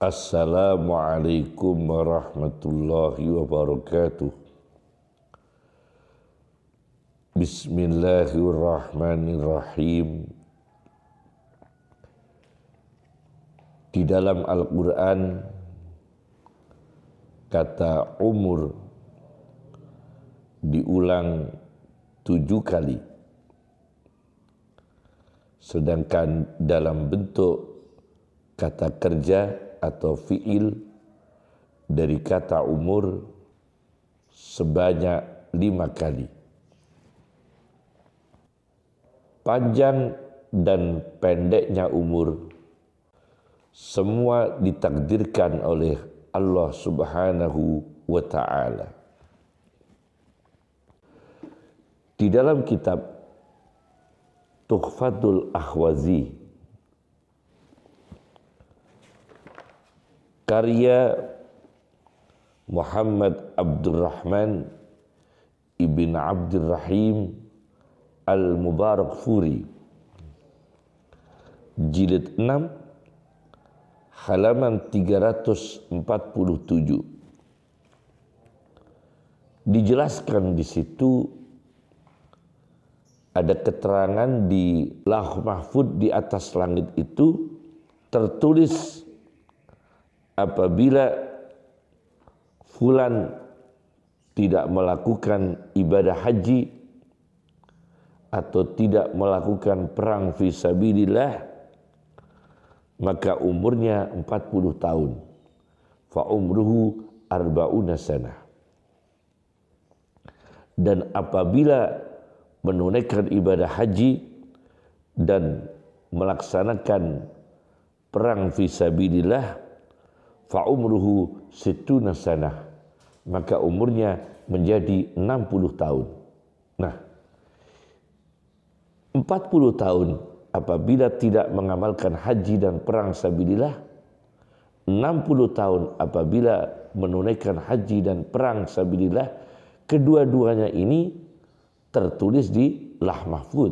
Assalamualaikum warahmatullahi wabarakatuh. Bismillahirrahmanirrahim. Di dalam Al-Quran kata umur diulang tujuh kali. Sedangkan dalam bentuk kata kerja atau fiil dari kata umur sebanyak lima kali. Panjang dan pendeknya umur semua ditakdirkan oleh Allah Subhanahu wa taala. Di dalam kitab Tuhfatul Ahwazi karya Muhammad Abdurrahman Ibn Abdurrahim Al-Mubarak Furi jilid 6 halaman 347 dijelaskan di situ ada keterangan di lahu mahfud di atas langit itu tertulis apabila fulan tidak melakukan ibadah haji atau tidak melakukan perang fisabilillah maka umurnya 40 tahun. Fa umruhu arbauna sana. Dan apabila menunaikan ibadah haji dan melaksanakan perang fisabilillah fa umruhu situna sanah maka umurnya menjadi 60 tahun. Nah, 40 tahun apabila tidak mengamalkan haji dan perang sabilillah, 60 tahun apabila menunaikan haji dan perang sabilillah, kedua-duanya ini tertulis di lah mahfud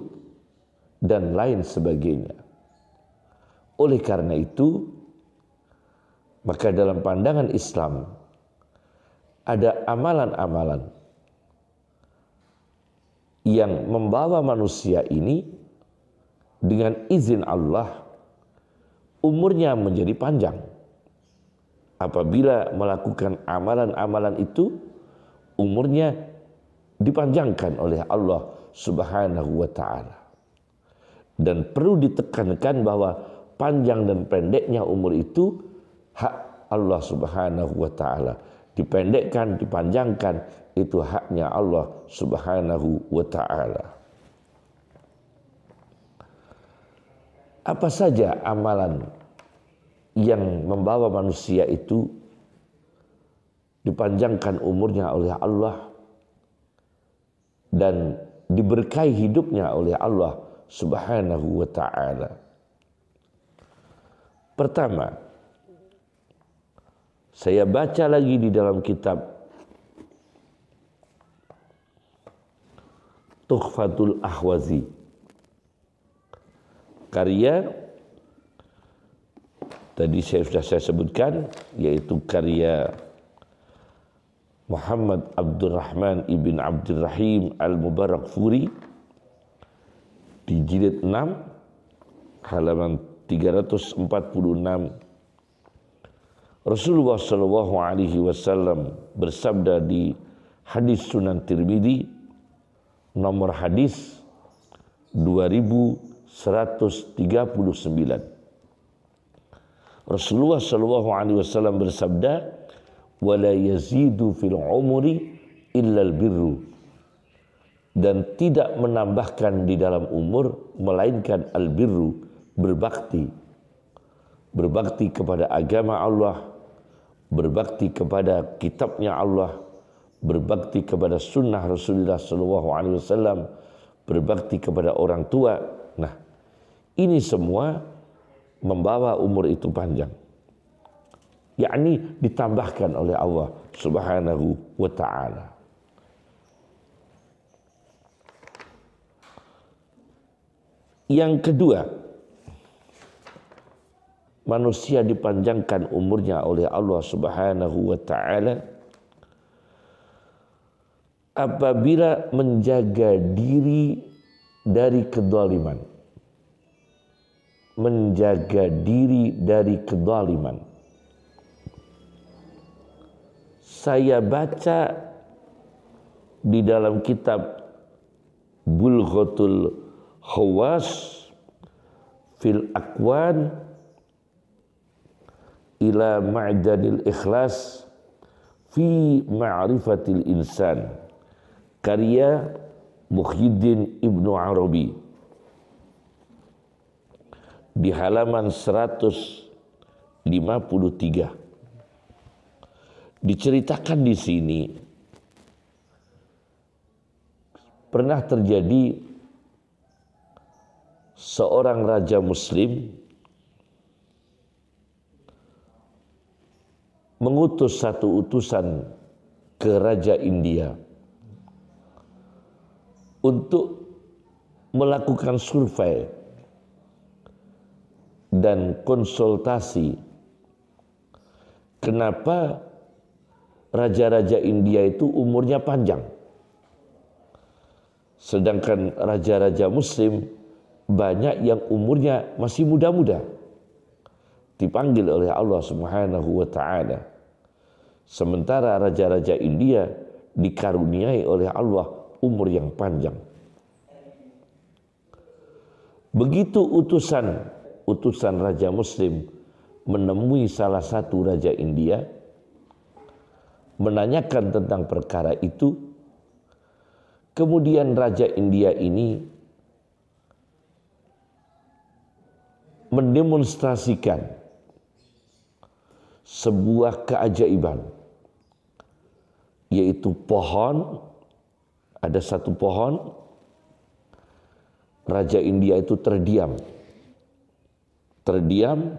dan lain sebagainya. Oleh karena itu, maka dalam pandangan Islam ada amalan-amalan yang membawa manusia ini dengan izin Allah umurnya menjadi panjang. Apabila melakukan amalan-amalan itu umurnya dipanjangkan oleh Allah Subhanahu wa taala. Dan perlu ditekankan bahwa panjang dan pendeknya umur itu hak Allah Subhanahu wa taala. Dipendekkan, dipanjangkan itu haknya Allah Subhanahu wa taala. Apa saja amalan yang membawa manusia itu dipanjangkan umurnya oleh Allah dan diberkahi hidupnya oleh Allah Subhanahu wa taala. Pertama, saya baca lagi di dalam kitab Tuhfatul Ahwazi. Karya tadi saya sudah saya sebutkan yaitu karya Muhammad Abdurrahman ibn Abdurrahim Al-Mubarak Furi di jilid 6 halaman 346 Rasulullah Shallallahu Alaihi Wasallam bersabda di hadis Sunan Tirmidzi nomor hadis 2139. Rasulullah Shallallahu Alaihi Wasallam bersabda, "Wala yazidu fil umri illa birru." Dan tidak menambahkan di dalam umur melainkan al-birru, berbakti. Berbakti kepada agama Allah, berbakti kepada kitabnya Allah, berbakti kepada sunnah Rasulullah Sallallahu Alaihi Wasallam, berbakti kepada orang tua. Nah, ini semua membawa umur itu panjang. yakni ditambahkan oleh Allah Subhanahu wa taala. Yang kedua, manusia dipanjangkan umurnya oleh Allah Subhanahu wa taala apabila menjaga diri dari kedoliman menjaga diri dari kedoliman saya baca di dalam kitab Bulghatul Khawas fil akwan ila ma'danil ikhlas fi ma'rifatil insan. Karya Muhyiddin Ibnu Arabi. Di halaman 153 diceritakan di sini pernah terjadi seorang raja muslim mengutus satu utusan ke raja India untuk melakukan survei dan konsultasi kenapa raja-raja India itu umurnya panjang. Sedangkan raja-raja muslim banyak yang umurnya masih muda-muda dipanggil oleh Allah Subhanahu wa taala. Sementara raja-raja India dikaruniai oleh Allah umur yang panjang. Begitu utusan utusan raja muslim menemui salah satu raja India menanyakan tentang perkara itu kemudian raja India ini mendemonstrasikan sebuah keajaiban yaitu pohon. Ada satu pohon raja India itu terdiam. Terdiam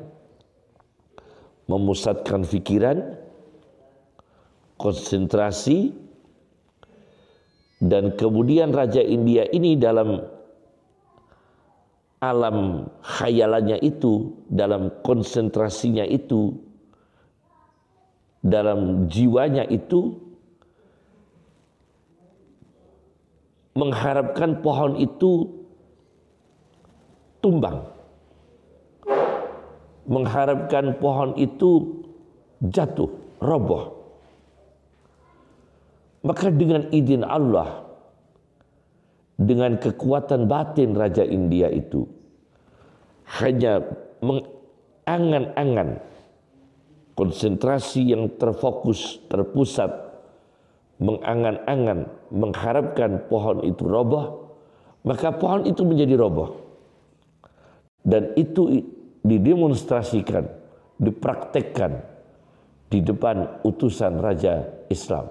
memusatkan pikiran konsentrasi dan kemudian raja India ini dalam alam khayalannya itu dalam konsentrasinya itu dalam jiwanya itu mengharapkan pohon itu tumbang. Mengharapkan pohon itu jatuh, roboh. Maka dengan izin Allah, dengan kekuatan batin Raja India itu, hanya mengangan-angan konsentrasi yang terfokus, terpusat, mengangan-angan, mengharapkan pohon itu roboh, maka pohon itu menjadi roboh. Dan itu didemonstrasikan, dipraktekkan di depan utusan Raja Islam.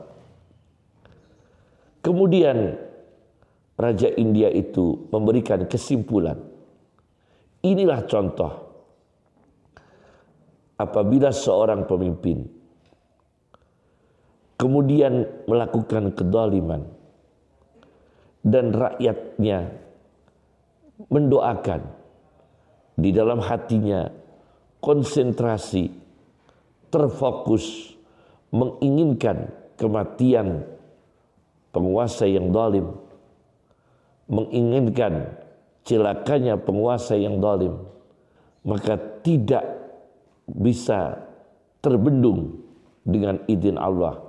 Kemudian Raja India itu memberikan kesimpulan. Inilah contoh apabila seorang pemimpin kemudian melakukan kedoliman dan rakyatnya mendoakan di dalam hatinya konsentrasi terfokus menginginkan kematian penguasa yang dolim menginginkan celakanya penguasa yang dolim maka tidak bisa terbendung dengan izin Allah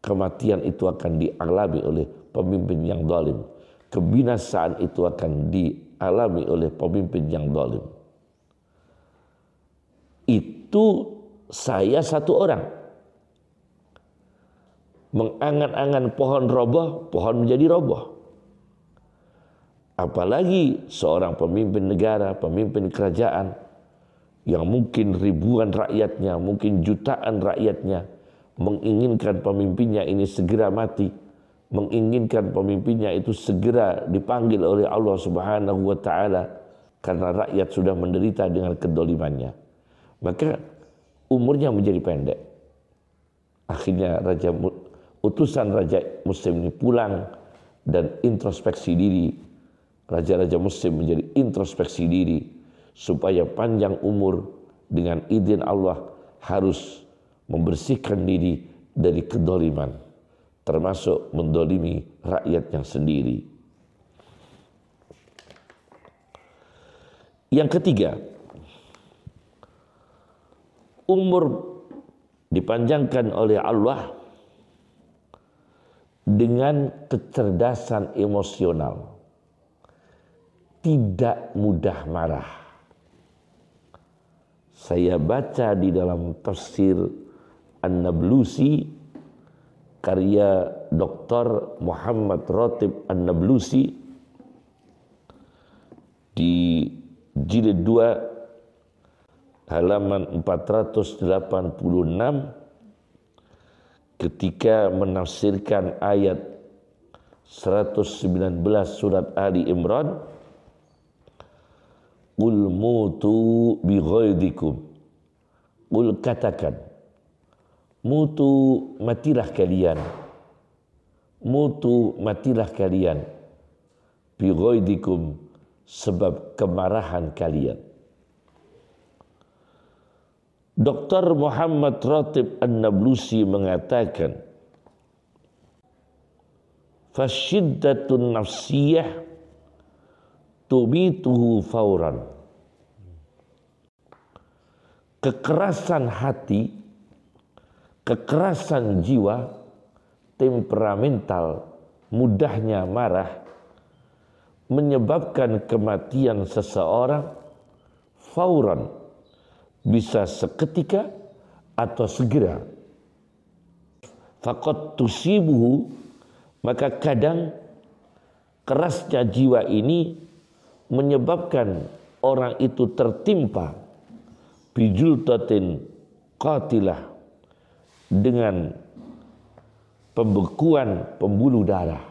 kematian itu akan dialami oleh pemimpin yang dolim kebinasaan itu akan dialami oleh pemimpin yang dolim itu saya satu orang. Mengangan-angan pohon roboh pohon menjadi roboh. Apalagi seorang pemimpin negara pemimpin kerajaan yang mungkin ribuan rakyatnya, mungkin jutaan rakyatnya menginginkan pemimpinnya ini segera mati, menginginkan pemimpinnya itu segera dipanggil oleh Allah Subhanahu wa taala karena rakyat sudah menderita dengan kedolimannya. Maka umurnya menjadi pendek. Akhirnya raja utusan raja muslim ini pulang dan introspeksi diri. Raja-raja muslim menjadi introspeksi diri supaya panjang umur dengan izin Allah harus membersihkan diri dari kedoliman termasuk mendolimi rakyatnya sendiri. Yang ketiga, umur dipanjangkan oleh Allah dengan kecerdasan emosional. Tidak mudah marah. Saya baca di dalam tafsir An-Nablusi karya Dr. Muhammad Rotib An-Nablusi di jilid 2 halaman 486 ketika menafsirkan ayat 119 surat Ali Imran Qul mutu bi ghaidikum Qul katakan Mutu matilah kalian. Mutu matilah kalian. Bi ghaidikum Sebab kemarahan kalian. Dr. Muhammad Ratib An-Nablusi mengatakan Fasyiddatun nafsiyah tubituhu fauran Kekerasan hati, kekerasan jiwa, temperamental, mudahnya marah, menyebabkan kematian seseorang fauran bisa seketika atau segera. Fakot tusibuhu maka kadang kerasnya jiwa ini menyebabkan orang itu tertimpa bijultatin qatilah dengan pembekuan pembuluh darah.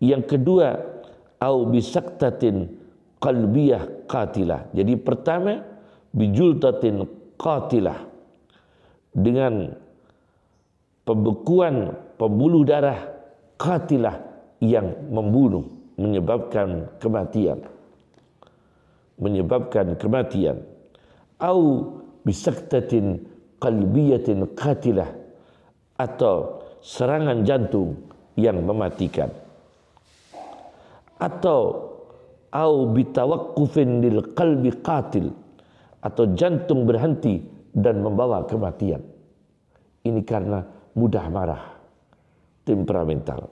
Yang kedua, au bisaktatin qalbiyah qatilah. Jadi pertama bijultatin qatilah dengan pembekuan pembuluh darah qatilah yang membunuh menyebabkan kematian menyebabkan kematian au bisaktatin qalbiyatin qatilah atau serangan jantung yang mematikan atau au bitawaqqufin lil qalbi qatil atau jantung berhenti dan membawa kematian. Ini karena mudah marah, temperamental.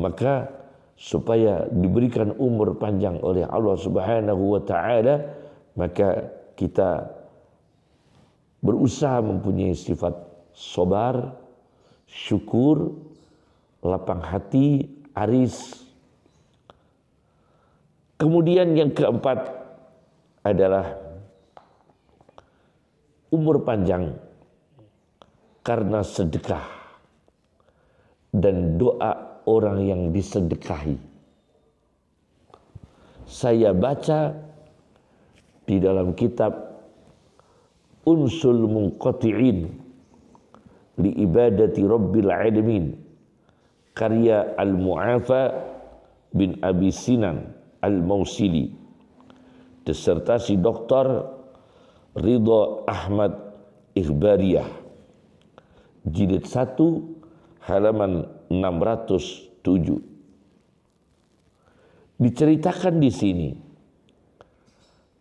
Maka supaya diberikan umur panjang oleh Allah Subhanahu wa taala, maka kita berusaha mempunyai sifat sabar, syukur, lapang hati, aris. Kemudian yang keempat adalah umur panjang karena sedekah dan doa orang yang disedekahi. Saya baca di dalam kitab Unsul Munqati'in li ibadati Rabbil Alamin karya Al-Mu'afa bin Abi Sinan Al-Mausili disertasi doktor Ridho Ahmad Ikhbariyah jilid 1 halaman 607 diceritakan di sini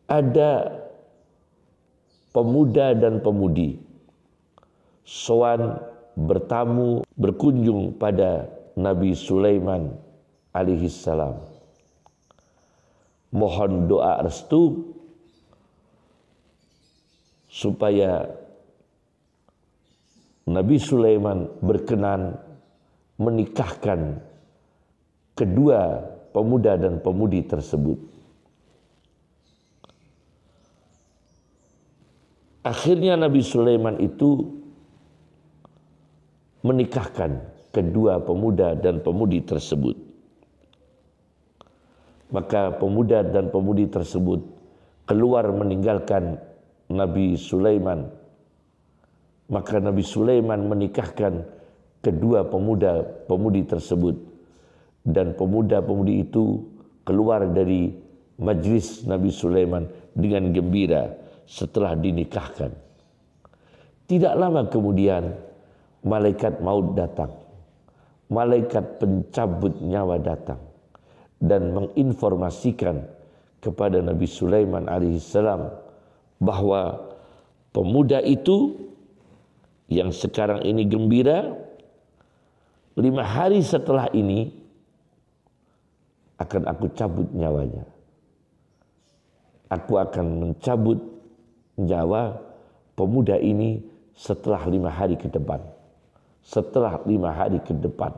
ada pemuda dan pemudi. Soan bertamu berkunjung pada Nabi Sulaiman alaihi salam. Mohon doa restu supaya Nabi Sulaiman berkenan menikahkan kedua pemuda dan pemudi tersebut. Akhirnya Nabi Sulaiman itu menikahkan kedua pemuda dan pemudi tersebut. Maka pemuda dan pemudi tersebut keluar meninggalkan Nabi Sulaiman. Maka Nabi Sulaiman menikahkan kedua pemuda pemudi tersebut dan pemuda-pemudi itu keluar dari majlis Nabi Sulaiman dengan gembira setelah dinikahkan. Tidak lama kemudian malaikat maut datang. Malaikat pencabut nyawa datang dan menginformasikan kepada Nabi Sulaiman alaihissalam bahwa pemuda itu yang sekarang ini gembira lima hari setelah ini akan aku cabut nyawanya. Aku akan mencabut nyawa pemuda ini setelah lima hari ke depan. Setelah lima hari ke depan.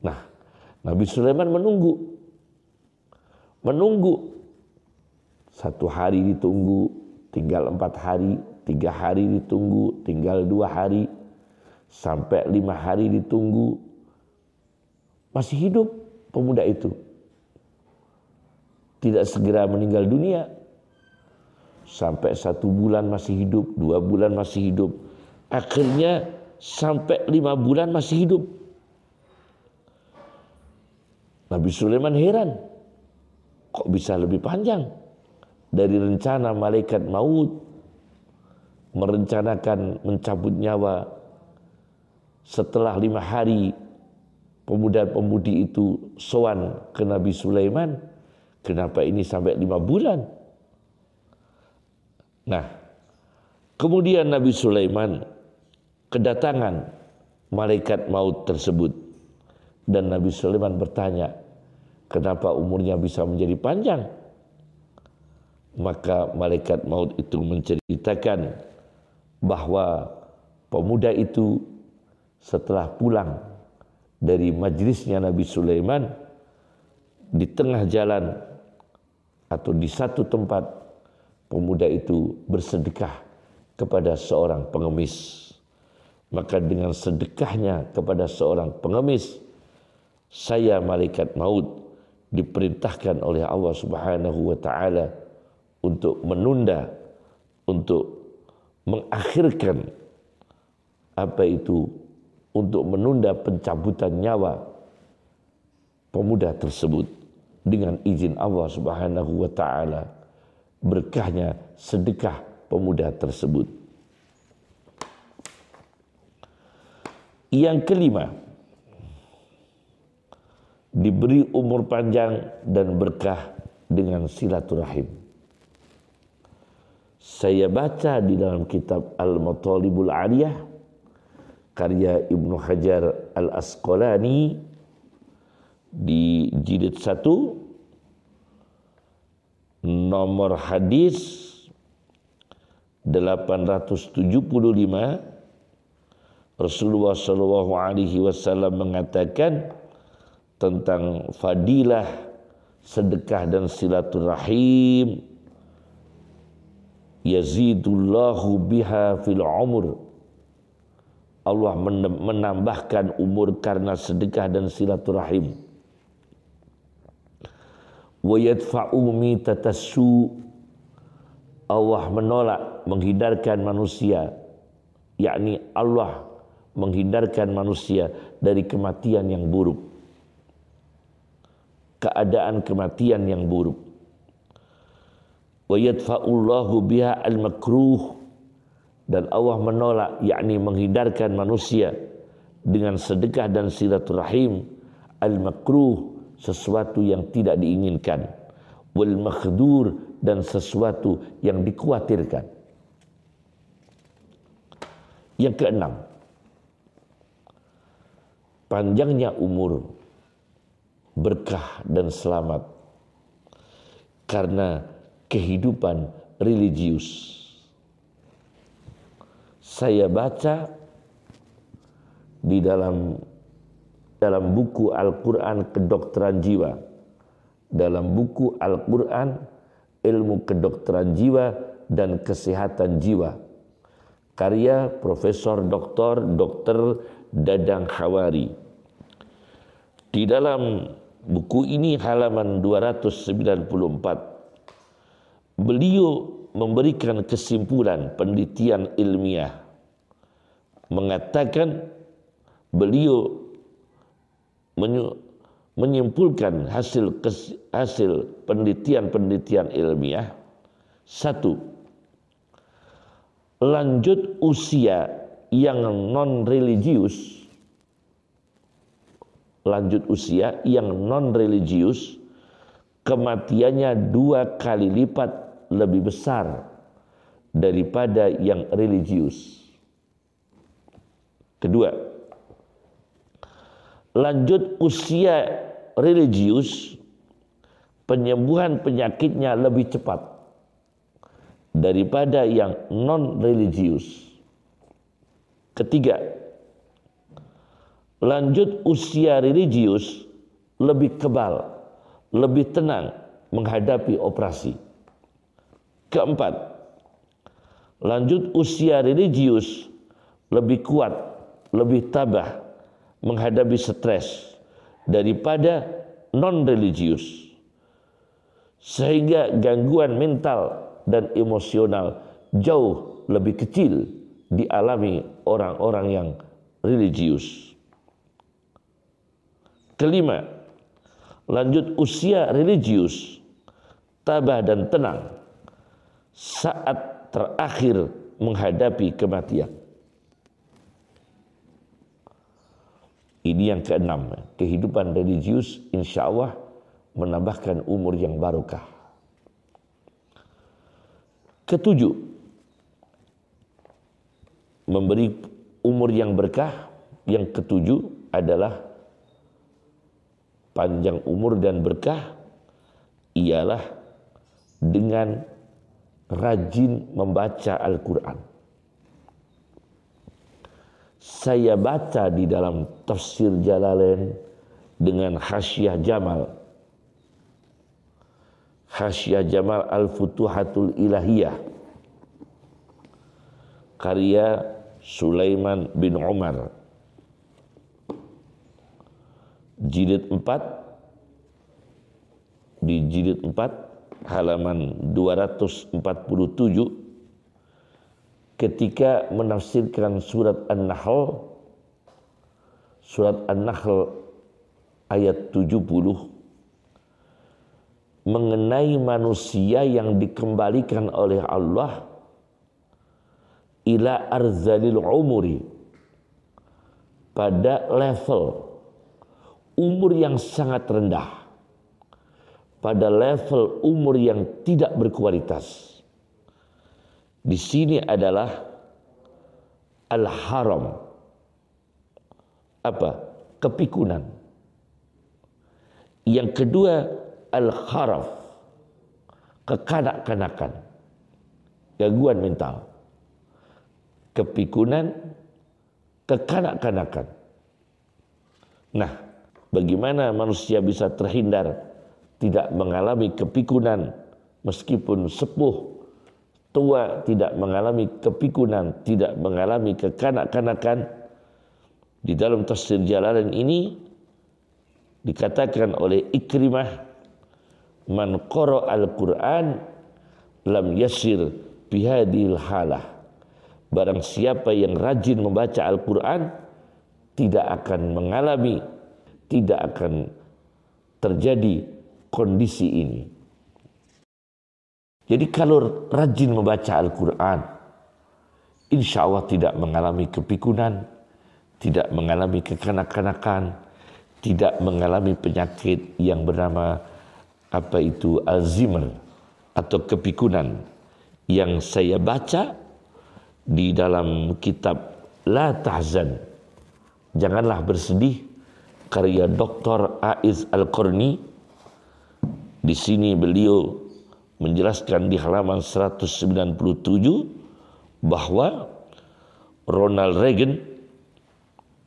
Nah, Nabi Sulaiman menunggu. Menunggu. Satu hari ditunggu, tinggal empat hari, tiga hari ditunggu, tinggal dua hari, sampai lima hari ditunggu. Masih hidup pemuda itu. Tidak segera meninggal dunia, sampai satu bulan masih hidup, dua bulan masih hidup. Akhirnya sampai lima bulan masih hidup. Nabi Sulaiman heran, kok bisa lebih panjang dari rencana malaikat maut merencanakan mencabut nyawa setelah lima hari pemuda-pemudi itu sowan ke Nabi Sulaiman, kenapa ini sampai lima bulan? Nah, kemudian Nabi Sulaiman kedatangan malaikat maut tersebut dan Nabi Sulaiman bertanya, kenapa umurnya bisa menjadi panjang? Maka malaikat maut itu menceritakan bahwa pemuda itu setelah pulang dari majlisnya Nabi Sulaiman di tengah jalan atau di satu tempat pemuda itu bersedekah kepada seorang pengemis. Maka dengan sedekahnya kepada seorang pengemis, saya malaikat maut diperintahkan oleh Allah Subhanahu wa taala untuk menunda untuk mengakhirkan apa itu untuk menunda pencabutan nyawa pemuda tersebut dengan izin Allah Subhanahu wa taala berkahnya sedekah pemuda tersebut. Yang kelima, diberi umur panjang dan berkah dengan silaturahim. Saya baca di dalam kitab Al-Matalibul Aliyah karya Ibnu Hajar Al-Asqalani di jilid 1 nomor hadis 875 Rasulullah Shallallahu Alaihi Wasallam mengatakan tentang fadilah sedekah dan silaturahim. Yazidullahu biha fil umur Allah menambahkan umur karena sedekah dan silaturahim. Wa yadfa'u mitatassu Allah menolak menghindarkan manusia yakni Allah menghindarkan manusia dari kematian yang buruk. Keadaan kematian yang buruk. Wa yadfa'ullahu biha al-makruh dan Allah menolak yakni menghindarkan manusia dengan sedekah dan silaturahim al-makruh sesuatu yang tidak diinginkan wal makhdur dan sesuatu yang dikhawatirkan. Yang keenam panjangnya umur berkah dan selamat karena kehidupan religius saya baca di dalam dalam buku Al-Quran Kedokteran Jiwa. Dalam buku Al-Quran Ilmu Kedokteran Jiwa dan Kesehatan Jiwa. Karya Profesor Dr. Dr. Dadang Hawari. Di dalam buku ini halaman 294 beliau memberikan kesimpulan penelitian ilmiah. Mengatakan beliau menyimpulkan hasil hasil penelitian-penelitian ilmiah. Satu, lanjut usia yang non religius lanjut usia yang non religius kematiannya dua kali lipat lebih besar daripada yang religius. Kedua, lanjut usia religius penyembuhan penyakitnya lebih cepat daripada yang non religius. Ketiga, lanjut usia religius lebih kebal, lebih tenang menghadapi operasi. Keempat, lanjut usia religius lebih kuat, lebih tabah menghadapi stres daripada non religius. Sehingga gangguan mental dan emosional jauh lebih kecil dialami orang-orang yang religius. Kelima, lanjut usia religius, tabah dan tenang saat terakhir menghadapi kematian. Ini yang keenam, kehidupan religius insya Allah menambahkan umur yang barokah. Ketujuh, memberi umur yang berkah. Yang ketujuh adalah panjang umur dan berkah ialah dengan rajin membaca Al-Quran. Saya baca di dalam tafsir Jalalain dengan Hasyiah Jamal. Hasyiah Jamal Al-Futuhatul Ilahiyah. Karya Sulaiman bin Umar. Jilid 4 di jilid 4 halaman 247 ketika menafsirkan surat An-Nahl surat An-Nahl ayat 70 mengenai manusia yang dikembalikan oleh Allah ila arzalil umuri pada level umur yang sangat rendah pada level umur yang tidak berkualitas. Di sini adalah al-haram. Apa? Kepikunan. Yang kedua al-kharaf. Kekanak-kanakan. Gangguan mental. Kepikunan kekanak-kanakan. Nah bagaimana manusia bisa terhindar tidak mengalami kepikunan meskipun sepuh tua tidak mengalami kepikunan tidak mengalami kekanak-kanakan di dalam tafsir jalanan ini dikatakan oleh Ikrimah man qara al-Qur'an lam yasir bihadil halah. Barang siapa yang rajin membaca Al-Quran tidak akan mengalami, tidak akan terjadi kondisi ini. Jadi kalau rajin membaca Al-Quran, insya Allah tidak mengalami kepikunan, tidak mengalami kekanak-kanakan, tidak mengalami penyakit yang bernama apa itu Alzheimer atau kepikunan yang saya baca di dalam kitab La Tahzan Janganlah bersedih karya Dr. Aiz Al-Qarni di sini beliau menjelaskan di halaman 197 bahwa Ronald Reagan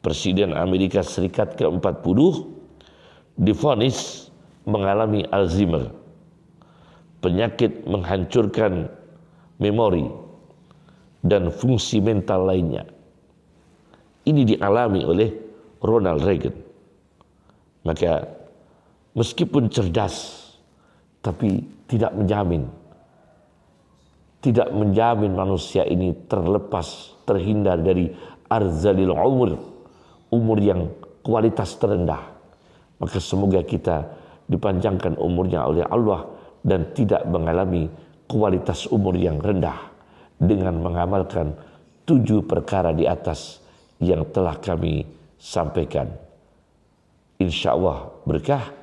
Presiden Amerika Serikat ke-40 difonis mengalami Alzheimer, penyakit menghancurkan memori dan fungsi mental lainnya. Ini dialami oleh Ronald Reagan. Maka meskipun cerdas tapi tidak menjamin tidak menjamin manusia ini terlepas terhindar dari arzalil umur umur yang kualitas terendah maka semoga kita dipanjangkan umurnya oleh Allah dan tidak mengalami kualitas umur yang rendah dengan mengamalkan tujuh perkara di atas yang telah kami sampaikan. Insya Allah berkah.